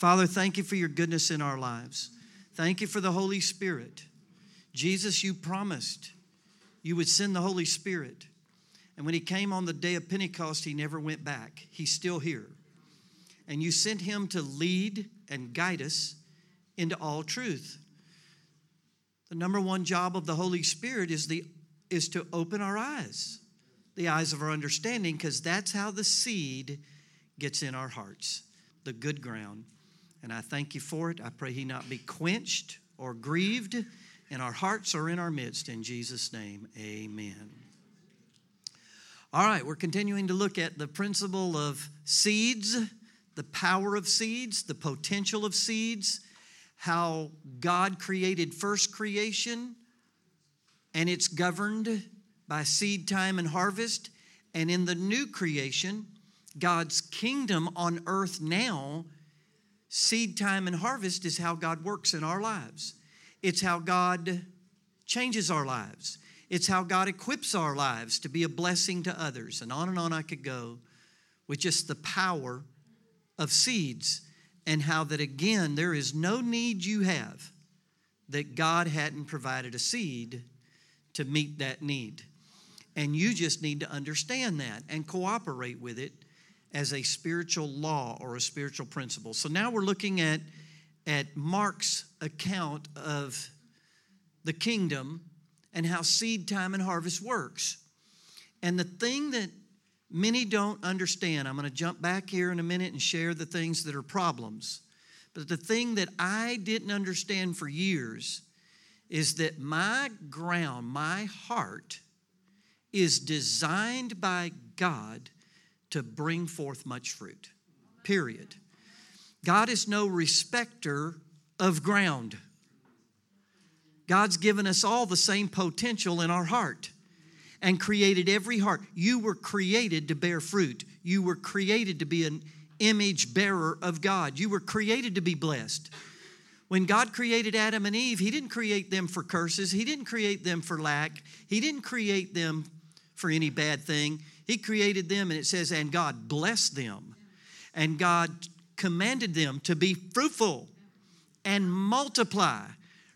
Father, thank you for your goodness in our lives. Thank you for the Holy Spirit. Jesus, you promised you would send the Holy Spirit. And when he came on the day of Pentecost, he never went back. He's still here. And you sent him to lead and guide us into all truth. The number one job of the Holy Spirit is, the, is to open our eyes, the eyes of our understanding, because that's how the seed gets in our hearts, the good ground. And I thank you for it. I pray he not be quenched or grieved in our hearts or in our midst. In Jesus' name, amen. All right, we're continuing to look at the principle of seeds, the power of seeds, the potential of seeds, how God created first creation and it's governed by seed time and harvest. And in the new creation, God's kingdom on earth now, seed time and harvest is how God works in our lives. It's how God changes our lives. It's how God equips our lives to be a blessing to others. And on and on I could go with just the power of seeds and how that again, there is no need you have that God hadn't provided a seed to meet that need. And you just need to understand that and cooperate with it as a spiritual law or a spiritual principle. So now we're looking at, at Mark's account of the kingdom and how seed time and harvest works. And the thing that many don't understand, I'm going to jump back here in a minute and share the things that are problems. But the thing that I didn't understand for years is that my ground, my heart, is designed by God to bring forth much fruit. Period. God is no respecter of ground. God's given us all the same potential in our heart and created every heart. You were created to bear fruit. You were created to be an image bearer of God. You were created to be blessed. When God created Adam and Eve, He didn't create them for curses, He didn't create them for lack, He didn't create them for any bad thing. He created them, and it says, and God blessed them. And God commanded them to be fruitful and multiply,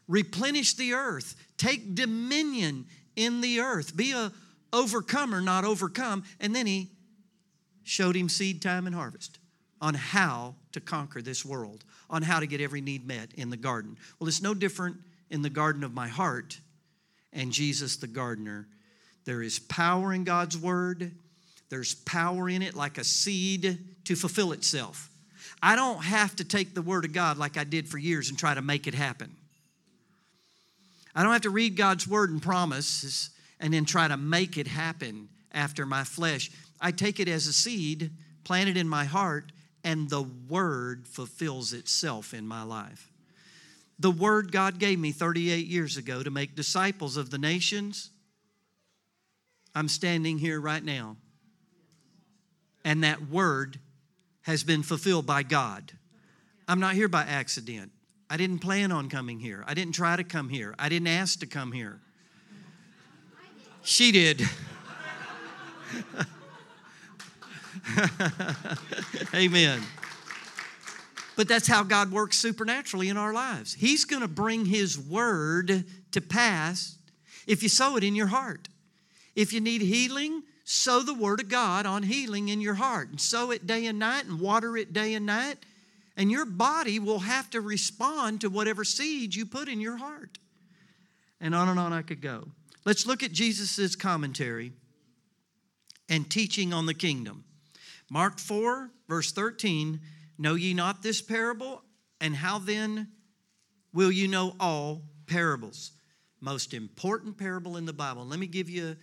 replenish the earth, take dominion in the earth, be a overcomer, not overcome. And then he showed him seed time and harvest on how to conquer this world, on how to get every need met in the garden. Well, it's no different in the garden of my heart and Jesus the gardener. There is power in God's word. There's power in it like a seed to fulfill itself. I don't have to take the Word of God like I did for years and try to make it happen. I don't have to read God's Word and promises and then try to make it happen after my flesh. I take it as a seed planted in my heart, and the Word fulfills itself in my life. The Word God gave me 38 years ago to make disciples of the nations, I'm standing here right now and that word has been fulfilled by God. I'm not here by accident. I didn't plan on coming here. I didn't try to come here. I didn't ask to come here. She did. Amen. But that's how God works supernaturally in our lives. He's going to bring His word to pass if you sow it in your heart. If you need healing, sow the word of God on healing in your heart and sow it day and night and water it day and night. And your body will have to respond to whatever seed you put in your heart. And on and on I could go. Let's look at Jesus' commentary and teaching on the kingdom. Mark 4, verse 13 Know ye not this parable? And how then will you know all parables? Most important parable in the Bible. Let me give you a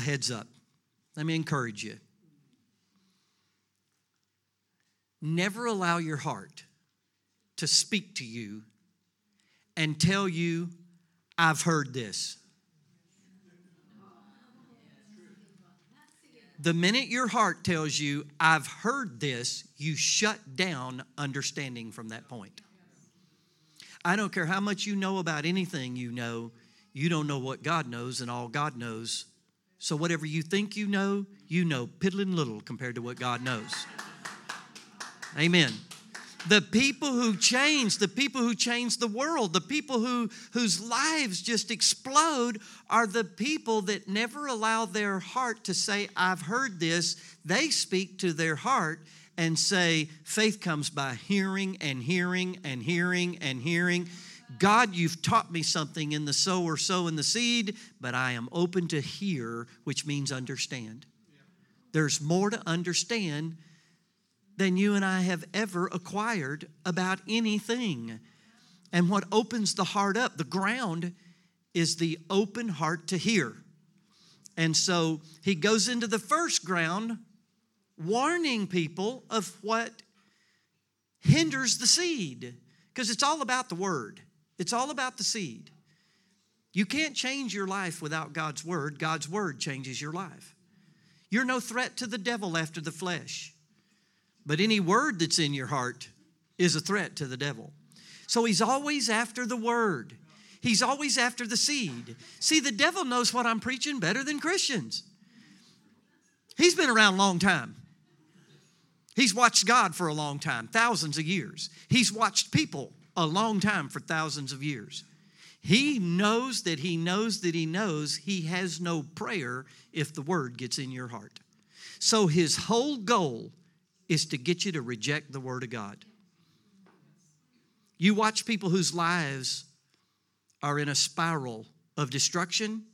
heads up. Let me encourage you. Never allow your heart to speak to you and tell you, I've heard this. The minute your heart tells you, I've heard this, you shut down understanding from that point. I don't care how much you know about anything you know, you don't know what God knows, and all God knows so, whatever you think you know, you know piddling little compared to what God knows. Amen. The people who change, the people who change the world, the people who, whose lives just explode are the people that never allow their heart to say, I've heard this. They speak to their heart and say, faith comes by hearing and hearing and hearing and hearing. God, you've taught me something in the sower, sow in the seed, but I am open to hear, which means understand. There's more to understand than you and I have ever acquired about anything. And what opens the heart up, the ground, is the open heart to hear. And so he goes into the first ground, warning people of what hinders the seed, because it's all about the word, it's all about the seed. You can't change your life without God's word. God's word changes your life. You're no threat to the devil after the flesh. But any word that's in your heart is a threat to the devil. So he's always after the word. He's always after the seed. See, the devil knows what I'm preaching better than Christians. He's been around a long time. He's watched God for a long time, thousands of years. He's watched people a long time for thousands of years. He knows that he knows that he knows he has no prayer if the word gets in your heart. So his whole goal is to get you to reject the Word of God. You watch people whose lives are in a spiral of destruction,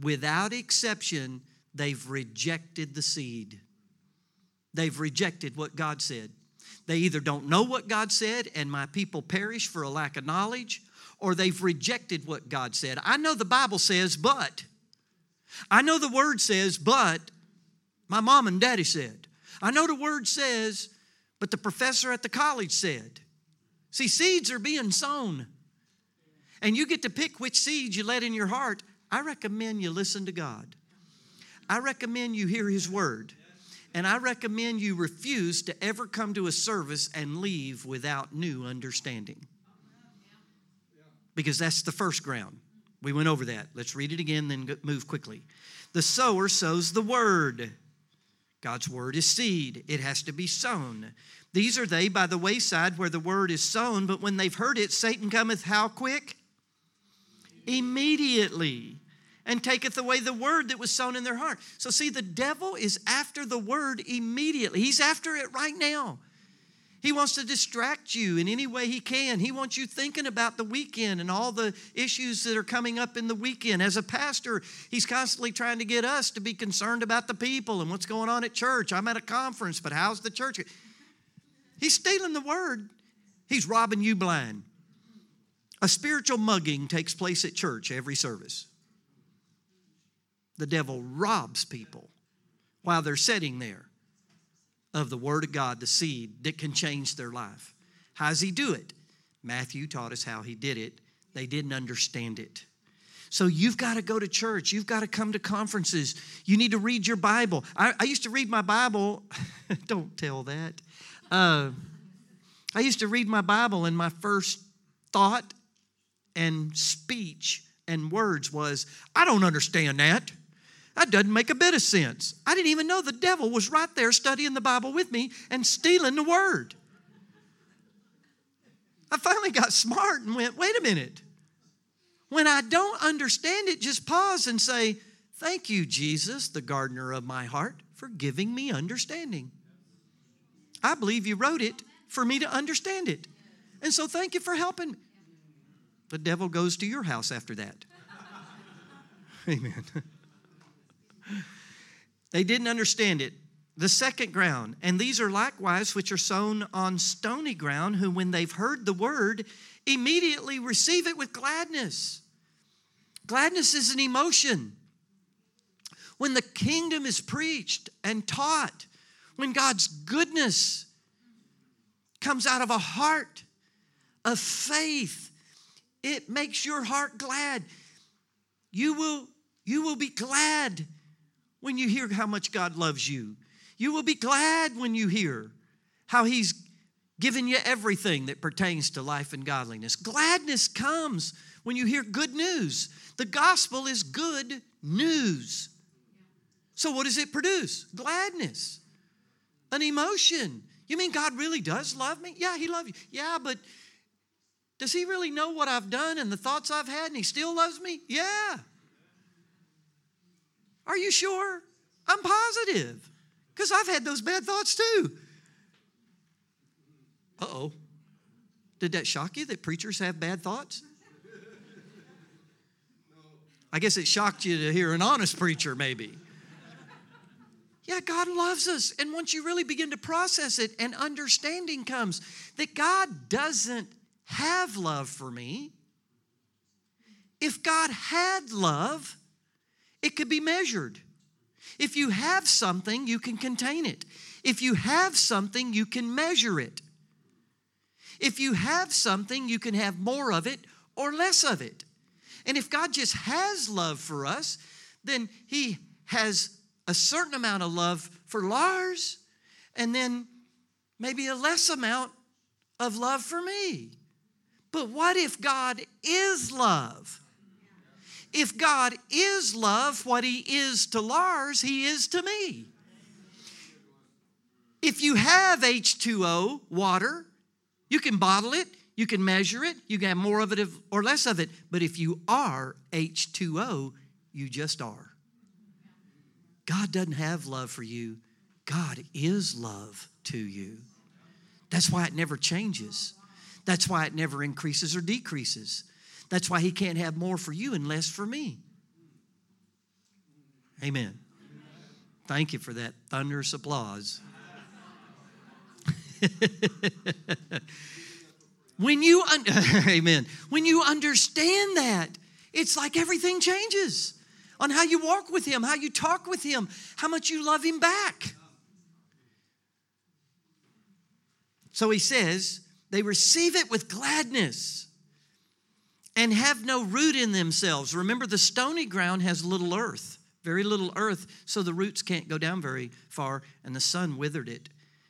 without exception, they've rejected the seed. They've rejected what God said. They either don't know what God said, and my people perish for a lack of knowledge, or they've rejected what God said. I know the Bible says, but. I know the Word says, but my mom and daddy said. I know the word says, but the professor at the college said. See, seeds are being sown. And you get to pick which seeds you let in your heart. I recommend you listen to God. I recommend you hear His word. And I recommend you refuse to ever come to a service and leave without new understanding. Because that's the first ground. We went over that. Let's read it again, then move quickly. The sower sows the word. God's word is seed, it has to be sown. These are they by the wayside where the word is sown, but when they've heard it, Satan cometh how quick? Immediately. And taketh away the word that was sown in their heart. So, see, the devil is after the word immediately. He's after it right now. He wants to distract you in any way he can. He wants you thinking about the weekend and all the issues that are coming up in the weekend. As a pastor, he's constantly trying to get us to be concerned about the people and what's going on at church. I'm at a conference, but how's the church? He's stealing the word, he's robbing you blind. A spiritual mugging takes place at church every service. The devil robs people while they're sitting there of the Word of God, the seed that can change their life. How does he do it? Matthew taught us how he did it. They didn't understand it. So you've got to go to church. You've got to come to conferences. You need to read your Bible. I, I used to read my Bible. Don't tell that. Uh, I used to read my Bible, and my first thought and speech and words was, I don't understand that. That doesn't make a bit of sense. I didn't even know the devil was right there studying the Bible with me and stealing the word. I finally got smart and went, wait a minute. When I don't understand it, just pause and say, Thank you, Jesus, the gardener of my heart, for giving me understanding. I believe you wrote it for me to understand it. And so thank you for helping me. The devil goes to your house after that. Amen. They didn't understand it. The second ground, and these are likewise which are sown on stony ground, who, when they've heard the word, immediately receive it with gladness. Gladness is an emotion. When the kingdom is preached and taught, when God's goodness comes out of a heart of faith, it makes your heart glad. You will, you will be glad when you hear how much God loves you. You will be glad when you hear how He's given you everything that pertains to life and godliness. Gladness comes when you hear good news. The gospel is good news. So, what does it produce? Gladness, an emotion. You mean God really does love me? Yeah, He loves you. Yeah, but does He really know what I've done and the thoughts I've had and He still loves me? Yeah. Are you sure? I'm positive because I've had those bad thoughts too. Uh oh. Did that shock you that preachers have bad thoughts? I guess it shocked you to hear an honest preacher, maybe. Yeah, God loves us. And once you really begin to process it and understanding comes that God doesn't have love for me. If God had love, it could be measured. If you have something, you can contain it. If you have something, you can measure it. If you have something, you can have more of it or less of it. And if God just has love for us, then He has a certain amount of love for Lars and then maybe a less amount of love for me. But what if God is love? If God is love, what He is to Lars, He is to me. If you have H2O, water, you can bottle it, you can measure it, you can have more of it or less of it. But if you are H2O, you just are. God doesn't have love for you, God is love to you. That's why it never changes. That's why it never increases or decreases. That's why He can't have more for you and less for me. Amen. Thank you for that thunderous applause. when you un- amen when you understand that it's like everything changes on how you walk with Him, how you talk with Him, how much you love Him back. So He says, they receive it with gladness and have no root in themselves. Remember, the stony ground has little earth, very little earth, so the roots can't go down very far, and the sun withered it,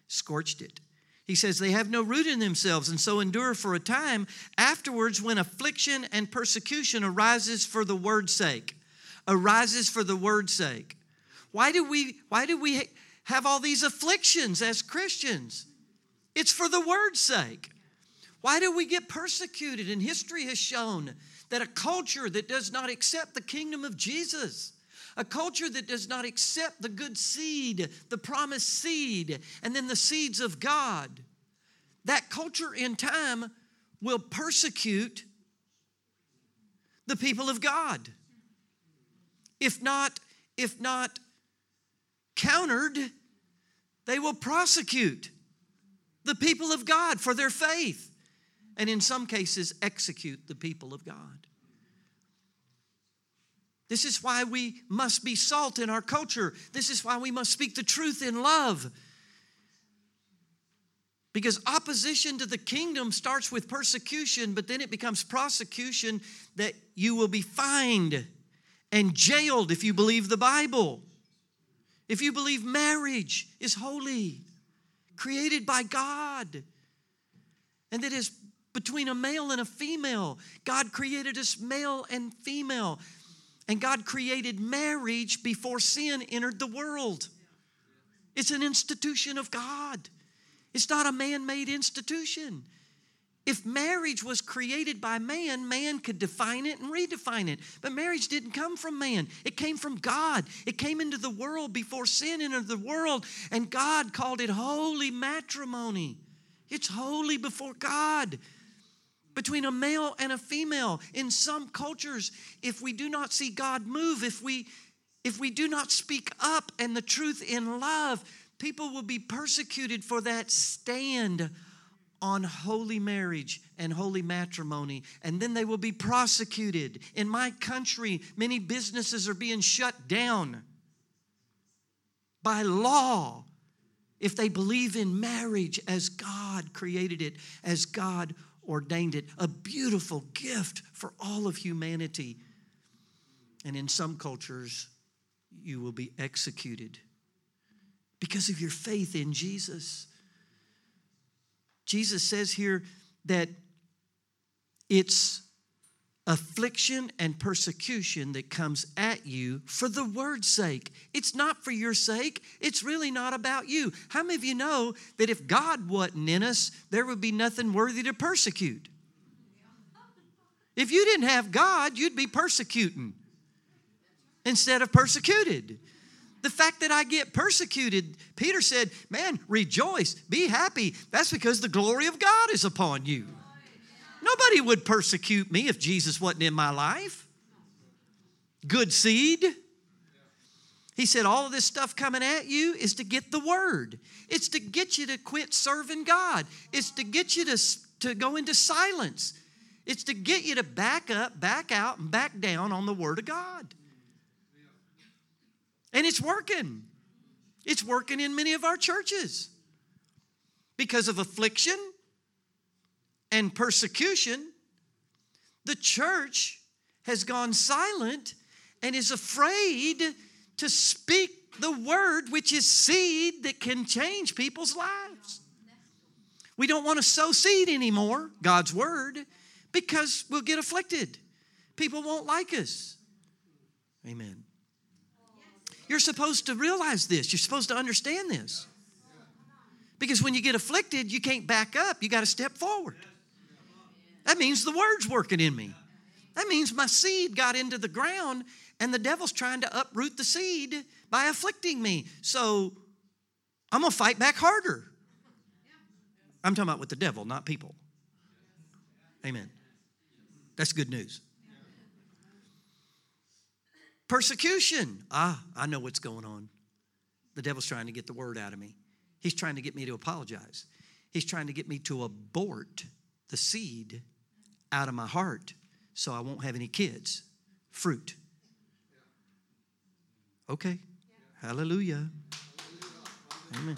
scorched it. He says they have no root in themselves and so endure for a time. Afterwards, when affliction and persecution arises for the word's sake, arises for the word's sake. Why do we why do we have all these afflictions as Christians? It's for the word's sake. Why do we get persecuted? And history has shown that a culture that does not accept the kingdom of Jesus, a culture that does not accept the good seed, the promised seed, and then the seeds of God, that culture in time will persecute the people of God if not if not countered they will prosecute the people of God for their faith and in some cases execute the people of God. This is why we must be salt in our culture. This is why we must speak the truth in love. Because opposition to the kingdom starts with persecution, but then it becomes prosecution that you will be fined and jailed if you believe the Bible. If you believe marriage is holy, created by God, and that is between a male and a female. God created us male and female. And God created marriage before sin entered the world. It's an institution of God, it's not a man made institution. If marriage was created by man, man could define it and redefine it. But marriage didn't come from man, it came from God. It came into the world before sin entered the world, and God called it holy matrimony. It's holy before God. Between a male and a female. In some cultures, if we do not see God move, if we if we do not speak up and the truth in love, people will be persecuted for that stand on holy marriage and holy matrimony, and then they will be prosecuted. In my country, many businesses are being shut down by law if they believe in marriage as God created it, as God ordained it. A beautiful gift for all of humanity. And in some cultures, you will be executed because of your faith in Jesus. Jesus says here that it's affliction and persecution that comes at you for the word's sake. It's not for your sake, it's really not about you. How many of you know that if God wasn't in us, there would be nothing worthy to persecute? If you didn't have God, you'd be persecuting instead of persecuted. The fact that I get persecuted, Peter said, Man, rejoice, be happy. That's because the glory of God is upon you. Nobody would persecute me if Jesus wasn't in my life. Good seed. He said, All of this stuff coming at you is to get the word. It's to get you to quit serving God. It's to get you to, to go into silence. It's to get you to back up, back out, and back down on the word of God. And it's working. It's working in many of our churches because of affliction and persecution, the church has gone silent and is afraid to speak the word, which is seed that can change people's lives. We don't want to sow seed anymore, God's word, because we'll get afflicted. People won't like us. Amen. You're supposed to realize this, you're supposed to understand this. Because when you get afflicted, you can't back up, you got to step forward. That means the word's working in me. That means my seed got into the ground and the devil's trying to uproot the seed by afflicting me. So I'm going to fight back harder. I'm talking about with the devil, not people. Amen. That's good news. Persecution. Ah, I know what's going on. The devil's trying to get the word out of me. He's trying to get me to apologize. He's trying to get me to abort the seed out of my heart so I won't have any kids. Fruit. Okay. Hallelujah. Amen.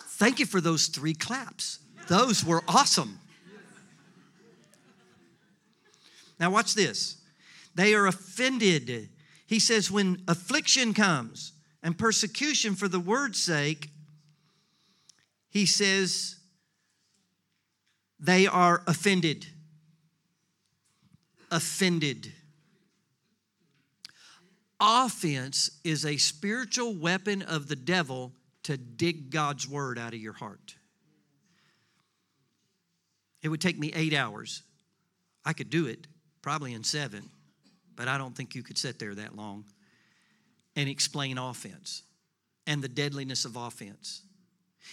Thank you for those three claps. Those were awesome. Now, watch this. They are offended. He says, when affliction comes and persecution for the word's sake, he says, they are offended. Offended. Offense is a spiritual weapon of the devil to dig God's word out of your heart. It would take me eight hours. I could do it probably in seven, but I don't think you could sit there that long and explain offense and the deadliness of offense.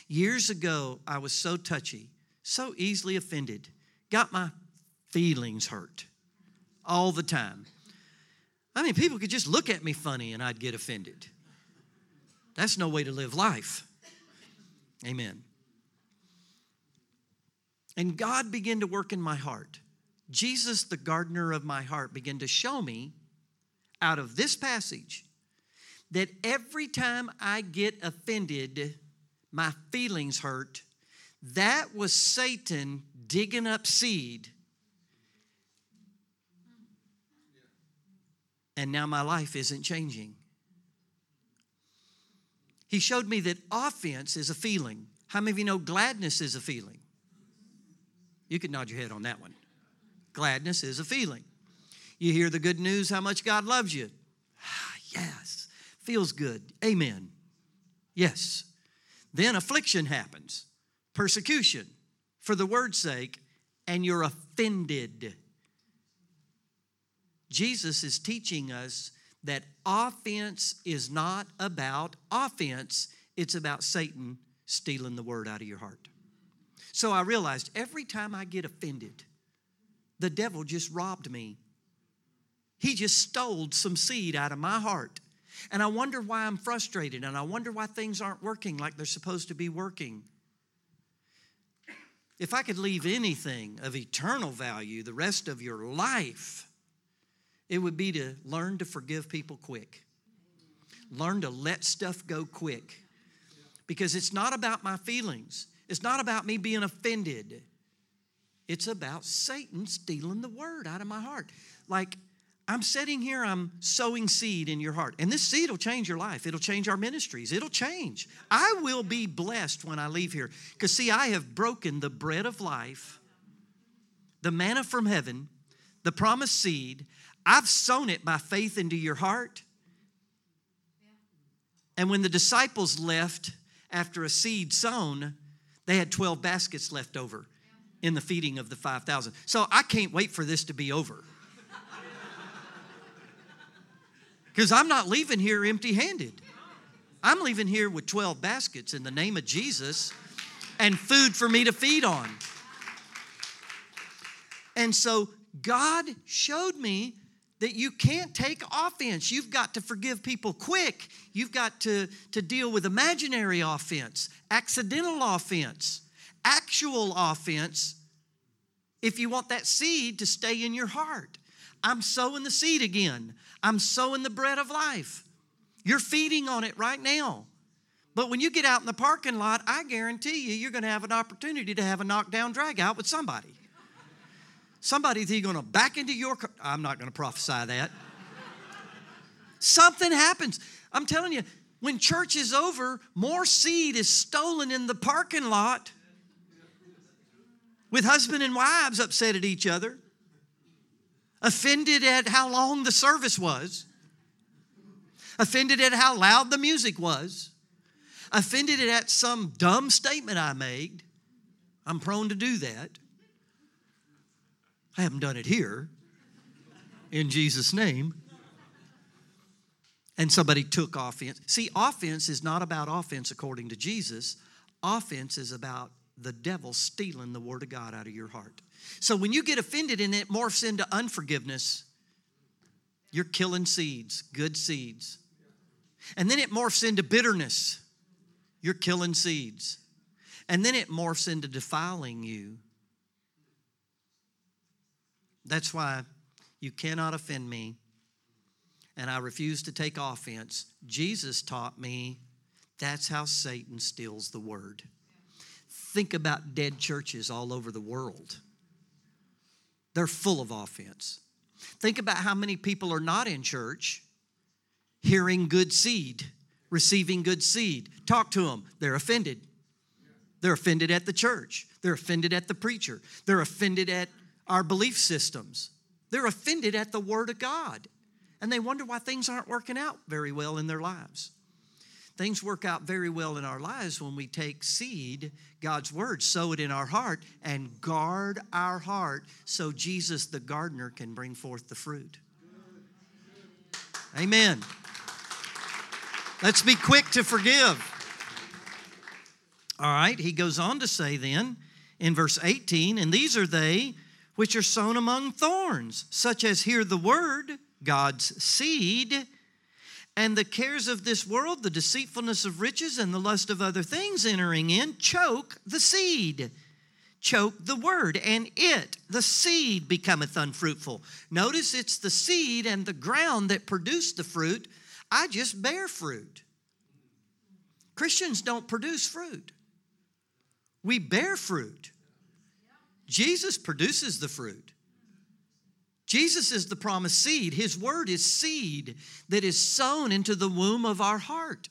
Years ago, I was so touchy so easily offended, got my feelings hurt all the time. I mean, people could just look at me funny and I'd get offended. That's no way to live life. Amen. And God began to work in my heart. Jesus, the gardener of my heart, began to show me out of this passage that every time I get offended, my feelings hurt, that was Satan digging up seed. And now my life isn't changing. He showed me that offense is a feeling. How many of you know gladness is a feeling? You can nod your head on that one. Gladness is a feeling. You hear the good news how much God loves you. Ah, yes. Feels good. Amen. Yes. Then affliction happens persecution for the word's sake, and you're offended. Jesus is teaching us that offense is not about offense, it's about Satan stealing the word out of your heart. So I realized every time I get offended, the devil just robbed me. He just stole some seed out of my heart. And I wonder why I'm frustrated and I wonder why things aren't working like they're supposed to be working. If I could leave anything of eternal value the rest of your life, it would be to learn to forgive people quick. Learn to let stuff go quick. Because it's not about my feelings, it's not about me being offended. It's about Satan stealing the word out of my heart. Like, I'm sitting here, I'm sowing seed in your heart. And this seed will change your life. It'll change our ministries. It'll change. I will be blessed when I leave here. Because, see, I have broken the bread of life the manna from heaven, the promised seed. I've sown it by faith into your heart. And when the disciples left after a seed sown, they had 12 baskets left over in the feeding of the 5,000. So I can't wait for this to be over. Because I'm not leaving here empty handed. I'm leaving here with 12 baskets in the name of Jesus and food for me to feed on. And so God showed me that you can't take offense. You've got to forgive people quick. You've got to, to deal with imaginary offense, accidental offense, actual offense, if you want that seed to stay in your heart. I'm sowing the seed again. I'm sowing the bread of life. You're feeding on it right now. But when you get out in the parking lot, I guarantee you, you're going to have an opportunity to have a knockdown drag out with somebody. Somebody's going to back into your car. I'm not going to prophesy that. Something happens. I'm telling you, when church is over, more seed is stolen in the parking lot with husband and wives upset at each other, offended at how long the service was, offended at how loud the music was, offended at some dumb statement I made. I'm prone to do that. I haven't done it here in Jesus' name. And somebody took offense. See, offense is not about offense according to Jesus. Offense is about the devil stealing the word of God out of your heart. So when you get offended and it morphs into unforgiveness, you're killing seeds, good seeds. And then it morphs into bitterness, you're killing seeds. And then it morphs into defiling you, that's why you cannot offend me, and I refuse to take offense. Jesus taught me that's how Satan steals the word. Think about dead churches all over the world. They're full of offense. Think about how many people are not in church hearing good seed, receiving good seed. Talk to them, they're offended. They're offended at the church. They're offended at the preacher. They're offended at our belief systems. They're offended at the Word of God. And they wonder why things aren't working out very well in their lives. Things work out very well in our lives when we take seed, God's Word, sow it in our heart, and guard our heart so Jesus, the gardener, can bring forth the fruit. Amen. Let's be quick to forgive. All right, he goes on to say then in verse 18, and these are they which are sown among thorns, such as hear the word, God's seed, and the cares of this world, the deceitfulness of riches, and the lust of other things entering in, choke the seed, choke the word, and it, the seed, becometh unfruitful. Notice it's the seed and the ground that produce the fruit. I just bear fruit. Christians don't produce fruit, we bear fruit. Jesus produces the fruit. Jesus is the promised seed. His word is seed that is sown into the womb of our heart.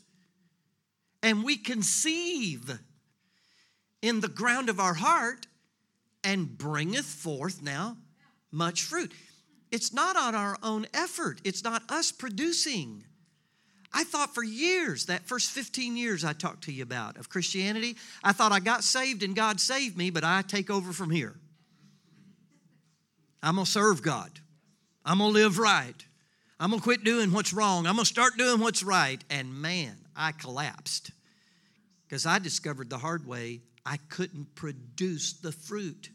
And we conceive in the ground of our heart and bringeth forth now much fruit. It's not on our own effort, it's not us producing. I thought for years, that first 15 years I talked to you about of Christianity, I thought I got saved and God saved me, but I take over from here. I'm gonna serve God. I'm gonna live right. I'm gonna quit doing what's wrong. I'm gonna start doing what's right. And man, I collapsed because I discovered the hard way I couldn't produce the fruit.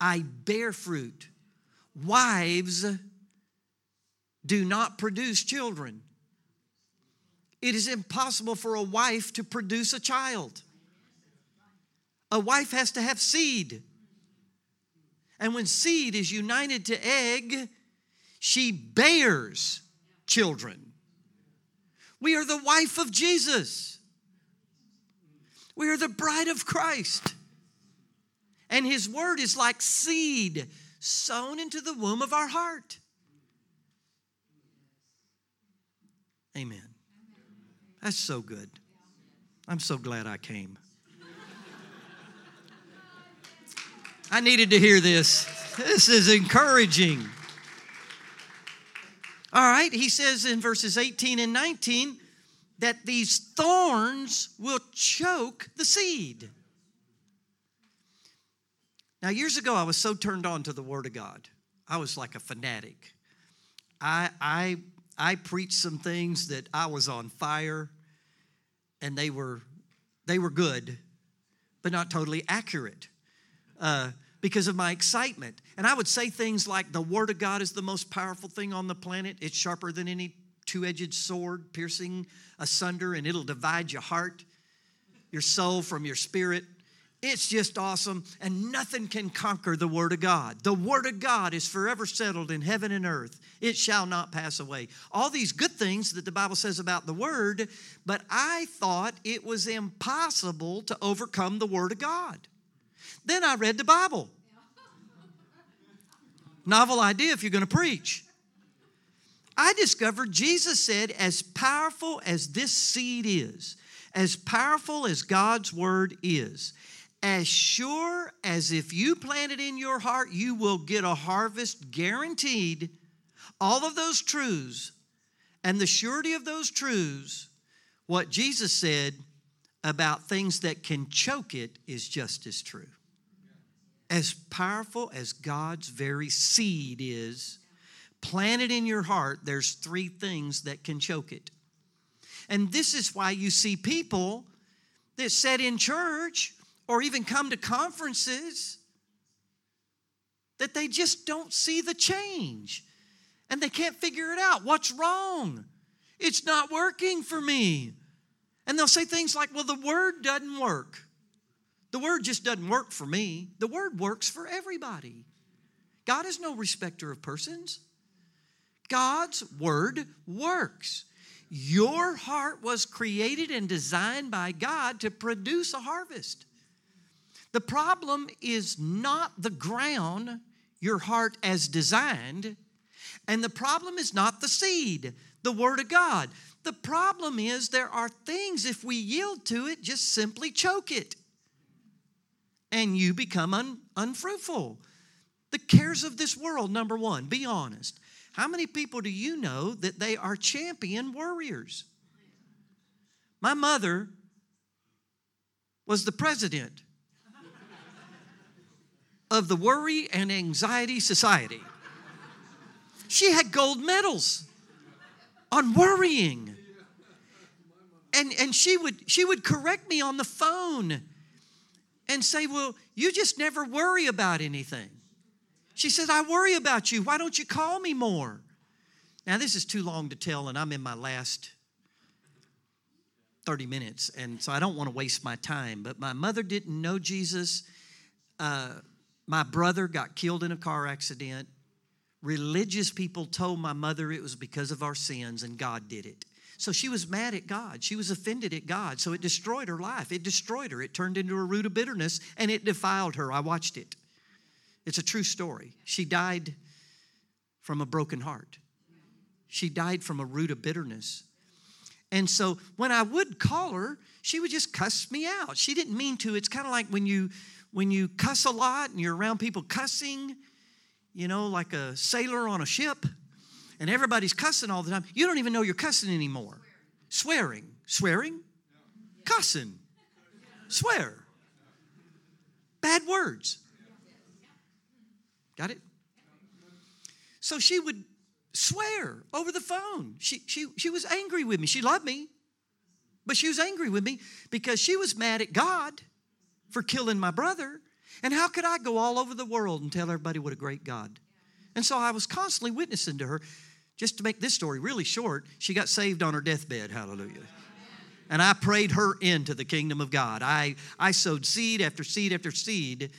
I bear fruit. Wives do not produce children. It is impossible for a wife to produce a child. A wife has to have seed. And when seed is united to egg, she bears children. We are the wife of Jesus. We are the bride of Christ. And his word is like seed sown into the womb of our heart. Amen. That's so good. I'm so glad I came. I needed to hear this. This is encouraging. All right, he says in verses 18 and 19 that these thorns will choke the seed. Now, years ago, I was so turned on to the Word of God. I was like a fanatic. I, I, I preached some things that I was on fire, and they were, they were good, but not totally accurate uh, because of my excitement. And I would say things like, The Word of God is the most powerful thing on the planet, it's sharper than any two edged sword, piercing asunder, and it'll divide your heart, your soul from your spirit. It's just awesome, and nothing can conquer the Word of God. The Word of God is forever settled in heaven and earth. It shall not pass away. All these good things that the Bible says about the Word, but I thought it was impossible to overcome the Word of God. Then I read the Bible. Novel idea if you're going to preach. I discovered Jesus said, as powerful as this seed is, as powerful as God's word is, as sure as if you plant it in your heart, you will get a harvest guaranteed. All of those truths and the surety of those truths, what Jesus said about things that can choke it is just as true. As powerful as God's very seed is, planted in your heart, there's three things that can choke it. And this is why you see people that sit in church or even come to conferences that they just don't see the change and they can't figure it out. What's wrong? It's not working for me. And they'll say things like, well, the word doesn't work. The word just doesn't work for me. The word works for everybody. God is no respecter of persons. God's word works. Your heart was created and designed by God to produce a harvest. The problem is not the ground, your heart as designed, and the problem is not the seed, the Word of God. The problem is there are things, if we yield to it, just simply choke it. And you become un- unfruitful. The cares of this world, number one, be honest. How many people do you know that they are champion warriors? My mother was the president of the Worry and Anxiety Society. She had gold medals on worrying. And, and she, would, she would correct me on the phone and say, Well, you just never worry about anything. She says, I worry about you. Why don't you call me more? Now, this is too long to tell, and I'm in my last 30 minutes, and so I don't want to waste my time. But my mother didn't know Jesus. Uh, my brother got killed in a car accident. Religious people told my mother it was because of our sins and God did it. So she was mad at God. She was offended at God. So it destroyed her life. It destroyed her. It turned into a root of bitterness and it defiled her. I watched it. It's a true story. She died from a broken heart. She died from a root of bitterness. And so when I would call her, she would just cuss me out. She didn't mean to. It's kind of like when you when you cuss a lot and you're around people cussing, you know, like a sailor on a ship, and everybody's cussing all the time, you don't even know you're cussing anymore. Swearing. Swearing? Cussing. Swear. Bad words. Got it? So she would swear over the phone. She, she, she was angry with me. She loved me, but she was angry with me because she was mad at God for killing my brother. And how could I go all over the world and tell everybody what a great God? And so I was constantly witnessing to her. Just to make this story really short, she got saved on her deathbed. Hallelujah. And I prayed her into the kingdom of God. I, I sowed seed after seed after seed,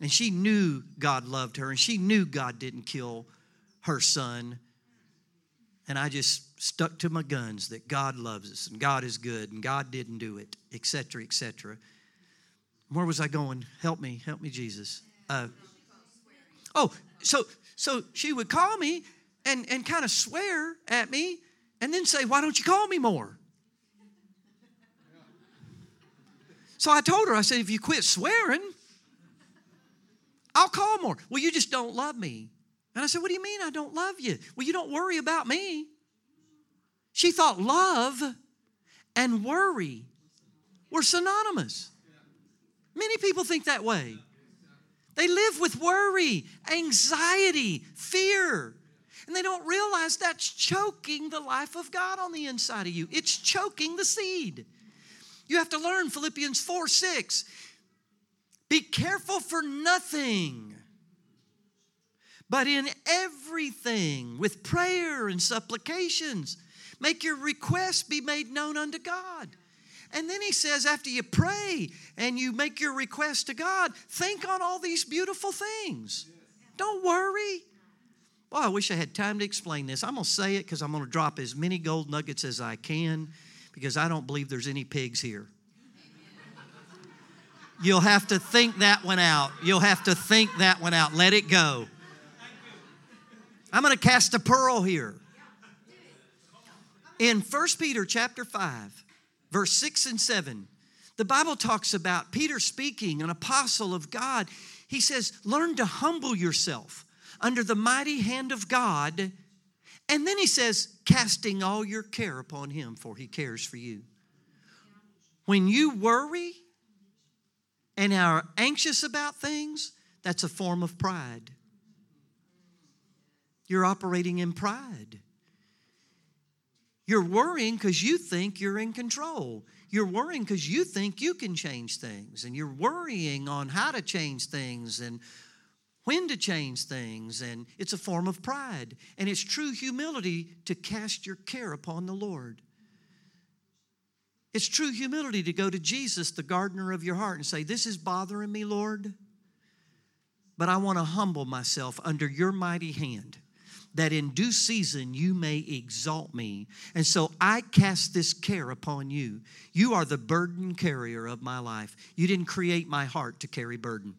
and she knew God loved her, and she knew God didn't kill her son. And I just stuck to my guns that God loves us, and God is good, and God didn't do it, etc., etc. Where was I going? Help me, help me, Jesus. Uh, oh, so so she would call me and and kind of swear at me, and then say, "Why don't you call me more?" So I told her, I said, "If you quit swearing, I'll call more. Well, you just don't love me. And I said, What do you mean I don't love you? Well, you don't worry about me. She thought love and worry were synonymous. Many people think that way. They live with worry, anxiety, fear. And they don't realize that's choking the life of God on the inside of you. It's choking the seed. You have to learn Philippians 4 6. Be careful for nothing, but in everything, with prayer and supplications, make your requests be made known unto God. And then he says, after you pray and you make your request to God, think on all these beautiful things. Don't worry. Well, I wish I had time to explain this. I'm going to say it because I'm going to drop as many gold nuggets as I can because I don't believe there's any pigs here. You'll have to think that one out. You'll have to think that one out. Let it go. I'm going to cast a pearl here. In 1 Peter chapter 5, verse 6 and 7, the Bible talks about Peter speaking, an apostle of God. He says, Learn to humble yourself under the mighty hand of God. And then he says, Casting all your care upon him, for he cares for you. When you worry and are anxious about things, that's a form of pride. You're operating in pride. You're worrying because you think you're in control. You're worrying because you think you can change things, and you're worrying on how to change things and when to change things, and it's a form of pride. And it's true humility to cast your care upon the Lord. It's true humility to go to Jesus, the gardener of your heart, and say, This is bothering me, Lord, but I want to humble myself under your mighty hand that in due season you may exalt me. And so I cast this care upon you. You are the burden carrier of my life. You didn't create my heart to carry burden.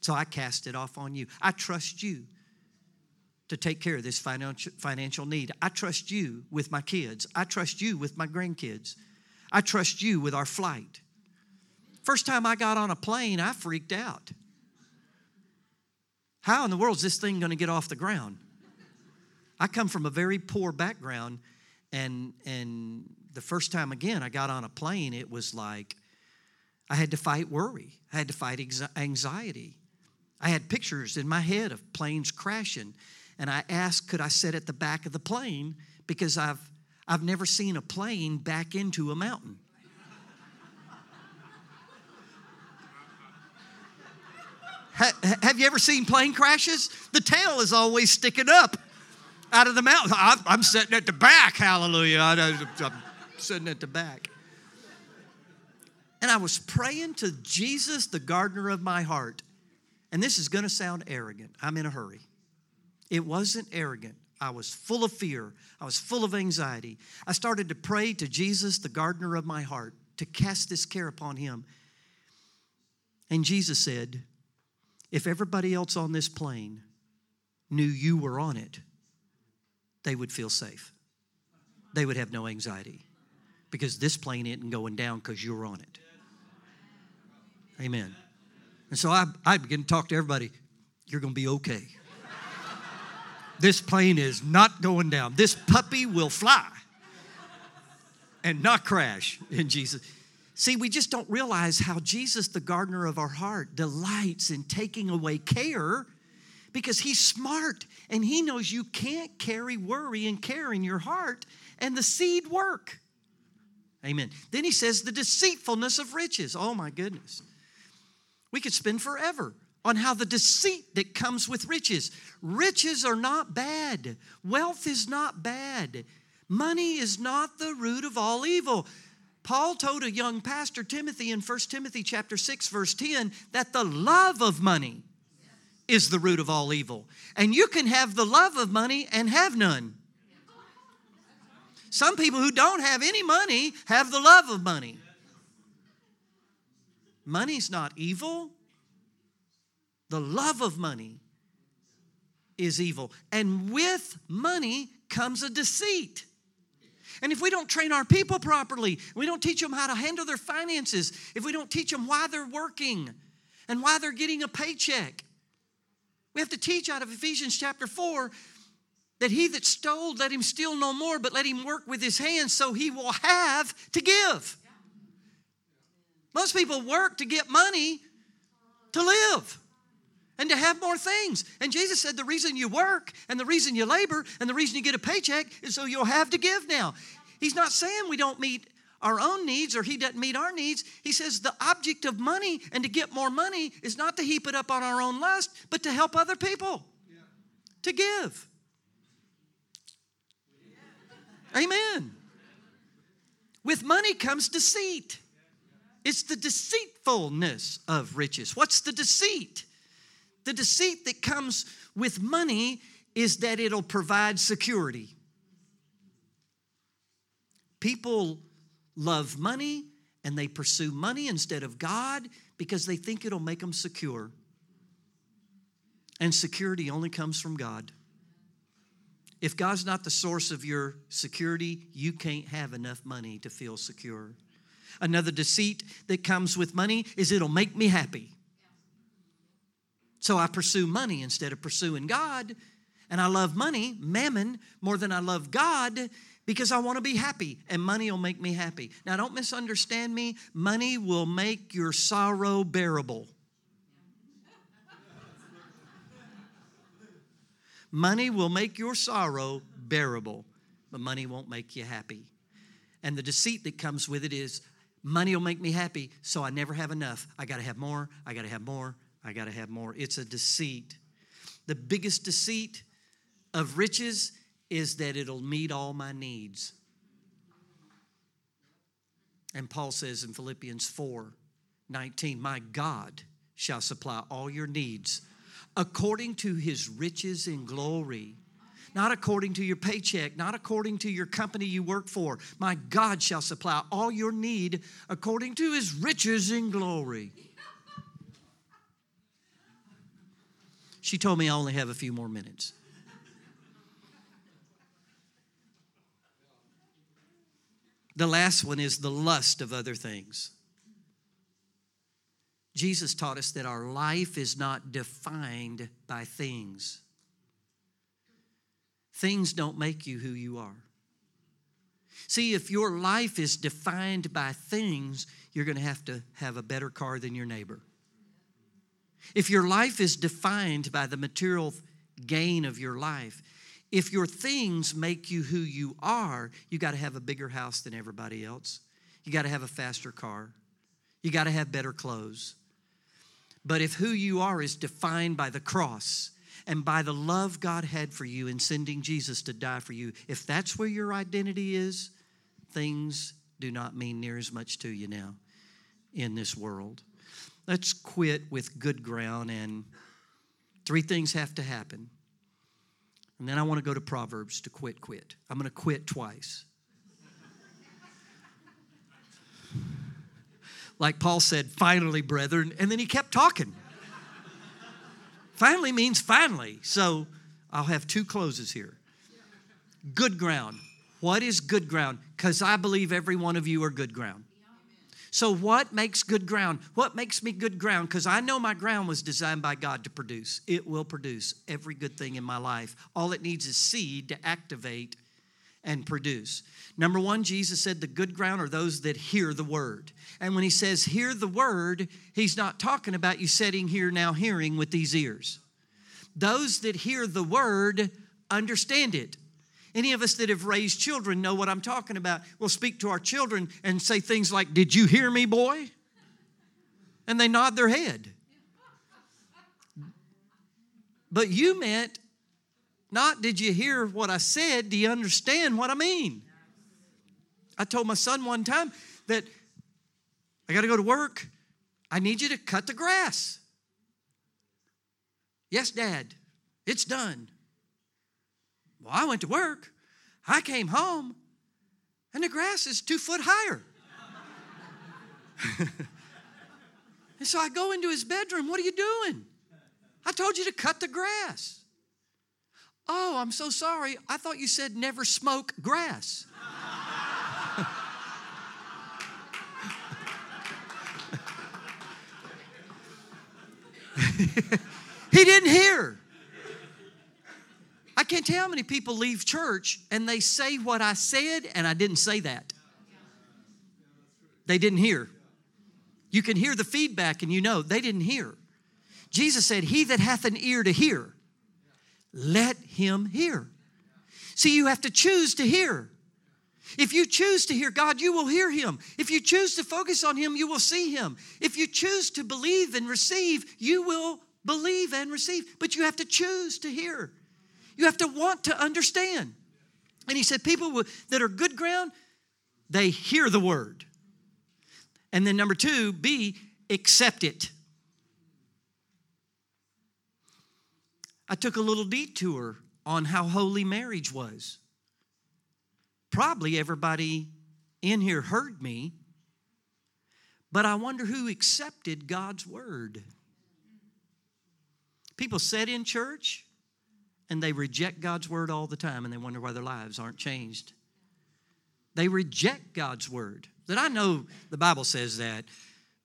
So I cast it off on you. I trust you to take care of this financial, financial need. I trust you with my kids. I trust you with my grandkids. I trust you with our flight. First time I got on a plane, I freaked out. How in the world is this thing going to get off the ground? I come from a very poor background, and and the first time again I got on a plane, it was like I had to fight worry. I had to fight anxiety. I had pictures in my head of planes crashing, and I asked, could I sit at the back of the plane because I've I've never seen a plane back into a mountain. have you ever seen plane crashes? The tail is always sticking up out of the mountain. I'm sitting at the back, hallelujah. I'm sitting at the back. And I was praying to Jesus, the gardener of my heart. And this is going to sound arrogant. I'm in a hurry. It wasn't arrogant. I was full of fear. I was full of anxiety. I started to pray to Jesus, the gardener of my heart, to cast this care upon him. And Jesus said, If everybody else on this plane knew you were on it, they would feel safe. They would have no anxiety because this plane isn't going down because you're on it. Amen. And so I, I begin to talk to everybody. You're going to be okay. this plane is not going down. This puppy will fly and not crash in Jesus. See, we just don't realize how Jesus, the gardener of our heart, delights in taking away care because he's smart and he knows you can't carry worry and care in your heart and the seed work. Amen. Then he says the deceitfulness of riches. Oh my goodness. We could spend forever on how the deceit that comes with riches. Riches are not bad. Wealth is not bad. Money is not the root of all evil. Paul told a young pastor Timothy in 1 Timothy chapter 6 verse 10 that the love of money is the root of all evil. And you can have the love of money and have none. Some people who don't have any money have the love of money. Money's not evil. The love of money is evil. And with money comes a deceit. And if we don't train our people properly, we don't teach them how to handle their finances, if we don't teach them why they're working and why they're getting a paycheck, We have to teach out of Ephesians chapter 4 that he that stole, let him steal no more, but let him work with his hands so he will have to give. Most people work to get money to live and to have more things. And Jesus said the reason you work and the reason you labor and the reason you get a paycheck is so you'll have to give now. He's not saying we don't meet our own needs or he doesn't meet our needs. He says the object of money and to get more money is not to heap it up on our own lust, but to help other people, yeah. to give. Yeah. Amen. With money comes deceit. It's the deceitfulness of riches. What's the deceit? The deceit that comes with money is that it'll provide security. People love money and they pursue money instead of God because they think it'll make them secure. And security only comes from God. If God's not the source of your security, you can't have enough money to feel secure. Another deceit that comes with money is it'll make me happy. So I pursue money instead of pursuing God. And I love money, mammon, more than I love God because I want to be happy and money will make me happy. Now, don't misunderstand me. Money will make your sorrow bearable. money will make your sorrow bearable, but money won't make you happy. And the deceit that comes with it is money will make me happy, so I never have enough. I got to have more, I got to have more, I got to have more. It's a deceit. The biggest deceit of riches is that it'll meet all my needs. And Paul says in Philippians 4 19, My God shall supply all your needs according to his riches in glory. Not according to your paycheck, not according to your company you work for. My God shall supply all your need according to his riches in glory. She told me I only have a few more minutes. The last one is the lust of other things. Jesus taught us that our life is not defined by things. Things don't make you who you are. See, if your life is defined by things, you're going to have to have a better car than your neighbor. If your life is defined by the material gain of your life, if your things make you who you are, you got to have a bigger house than everybody else. You got to have a faster car. You got to have better clothes. But if who you are is defined by the cross and by the love God had for you in sending Jesus to die for you, if that's where your identity is, things do not mean near as much to you now in this world. Let's quit with good ground, and three things have to happen. And then I want to go to Proverbs to quit, quit. I'm going to quit twice. like Paul said, finally, brethren, and then he kept talking. Finally means finally. So I'll have two closes here. Good ground. What is good ground? Because I believe every one of you are good ground. So, what makes good ground? What makes me good ground? Because I know my ground was designed by God to produce. It will produce every good thing in my life. All it needs is seed to activate and produce. Number one, Jesus said the good ground are those that hear the word. And when he says hear the word, he's not talking about you sitting here now hearing with these ears. Those that hear the word understand it. Any of us that have raised children know what I'm talking about. We'll speak to our children and say things like, Did you hear me, boy? And they nod their head. But you meant, not did you hear what I said, do you understand what I mean? I told my son one time that I got to go to work. I need you to cut the grass. Yes, Dad, it's done. Well, I went to work. I came home, and the grass is two foot higher. and so I go into his bedroom. What are you doing? I told you to cut the grass. Oh, I'm so sorry. I thought you said never smoke grass. he didn't hear. I can't tell how many people leave church and they say what I said and I didn't say that. They didn't hear. You can hear the feedback and you know they didn't hear. Jesus said, He that hath an ear to hear, let him hear. See, you have to choose to hear. If you choose to hear God, you will hear Him. If you choose to focus on Him, you will see Him. If you choose to believe and receive, you will believe and receive. But you have to choose to hear. You have to want to understand. And He said, people that are good ground, they hear the word. And then number two, B, accept it. I took a little detour on how holy marriage was. Probably everybody in here heard me, but I wonder who accepted God's word. People sit in church and they reject God's word all the time and they wonder why their lives aren't changed. They reject God's word. That I know the Bible says that,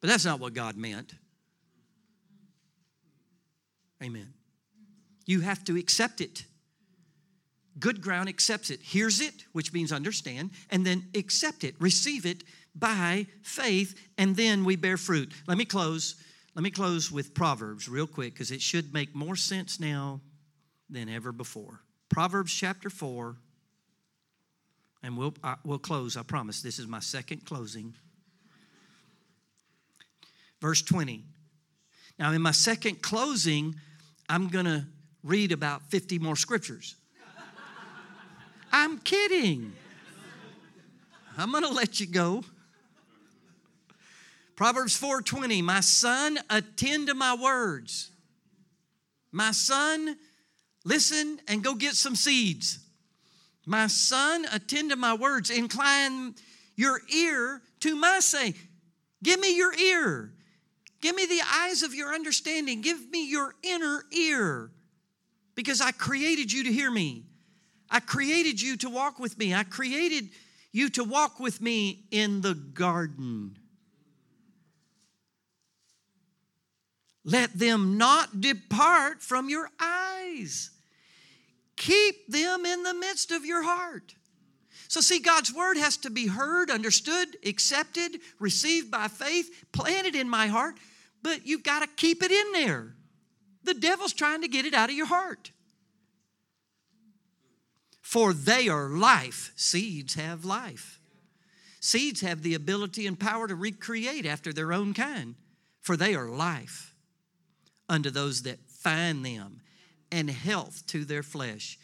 but that's not what God meant. Amen. You have to accept it. Good ground accepts it, hears it, which means understand, and then accept it, receive it by faith, and then we bear fruit. Let me close. Let me close with Proverbs real quick because it should make more sense now than ever before. Proverbs chapter 4, and we'll, I, we'll close, I promise. This is my second closing. Verse 20. Now, in my second closing, I'm going to read about 50 more scriptures. I'm kidding. I'm going to let you go. Proverbs 4:20, "My son, attend to my words. My son, listen and go get some seeds. My son, attend to my words. Incline your ear to my saying. Give me your ear. Give me the eyes of your understanding. Give me your inner ear because I created you to hear me. I created you to walk with me. I created you to walk with me in the garden. Let them not depart from your eyes. Keep them in the midst of your heart. So, see, God's word has to be heard, understood, accepted, received by faith, planted in my heart, but you've got to keep it in there. The devil's trying to get it out of your heart. For they are life. Seeds have life. Seeds have the ability and power to recreate after their own kind, for they are life unto those that find them and health to their flesh.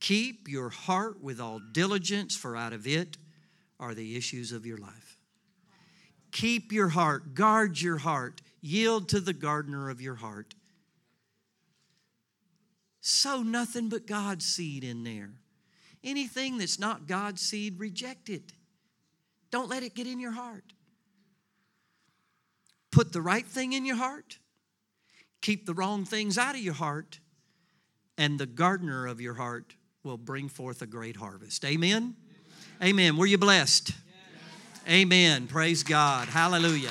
Keep your heart with all diligence, for out of it are the issues of your life. Keep your heart, guard your heart, yield to the gardener of your heart. Sow nothing but God's seed in there. Anything that's not God's seed, reject it. Don't let it get in your heart. Put the right thing in your heart, keep the wrong things out of your heart, and the gardener of your heart will bring forth a great harvest. Amen? Amen. Were you blessed? Yes. Amen. Praise God. Hallelujah.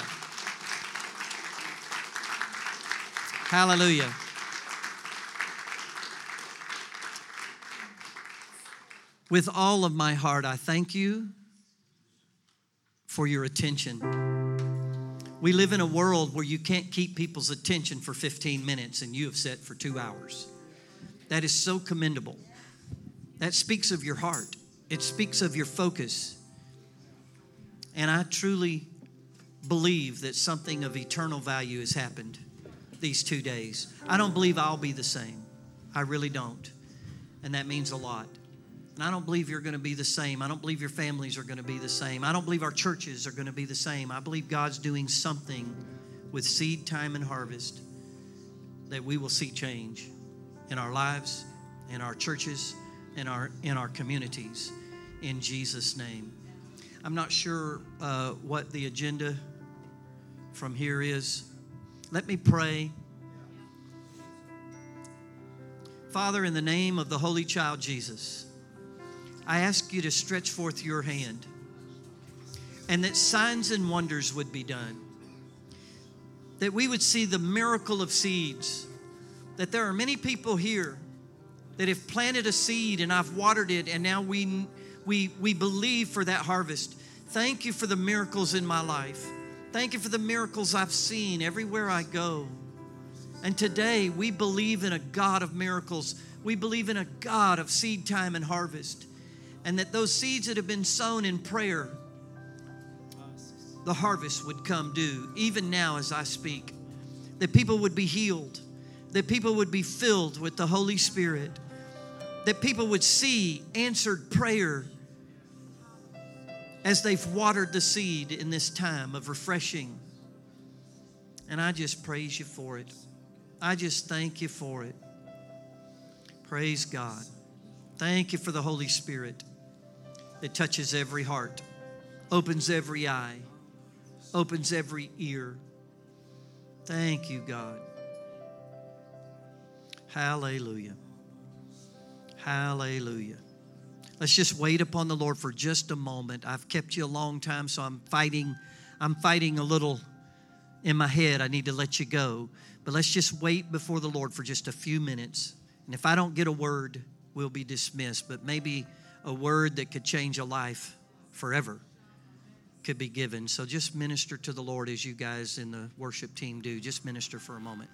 Hallelujah. With all of my heart, I thank you for your attention. We live in a world where you can't keep people's attention for 15 minutes and you have sat for two hours. That is so commendable. That speaks of your heart, it speaks of your focus. And I truly believe that something of eternal value has happened these two days. I don't believe I'll be the same. I really don't. And that means a lot. And I don't believe you're going to be the same. I don't believe your families are going to be the same. I don't believe our churches are going to be the same. I believe God's doing something with seed time and harvest that we will see change in our lives, in our churches, in our in our communities. In Jesus' name. I'm not sure uh, what the agenda from here is. Let me pray. Father, in the name of the Holy Child Jesus, I ask you to stretch forth your hand and that signs and wonders would be done. That we would see the miracle of seeds that there are many people here that have planted a seed and I've watered it and now we we we believe for that harvest. Thank you for the miracles in my life. Thank you for the miracles I've seen everywhere I go. And today we believe in a God of miracles. We believe in a God of seed time and harvest. And that those seeds that have been sown in prayer, the harvest would come due, even now as I speak. That people would be healed, that people would be filled with the Holy Spirit, that people would see answered prayer as they've watered the seed in this time of refreshing. And I just praise you for it. I just thank you for it. Praise God. Thank you for the Holy Spirit that touches every heart, opens every eye, opens every ear. Thank you, God. Hallelujah. Hallelujah. Let's just wait upon the Lord for just a moment. I've kept you a long time, so I'm fighting. I'm fighting a little in my head. I need to let you go. But let's just wait before the Lord for just a few minutes. And if I don't get a word, we'll be dismissed. But maybe a word that could change a life forever could be given. So just minister to the Lord as you guys in the worship team do. Just minister for a moment.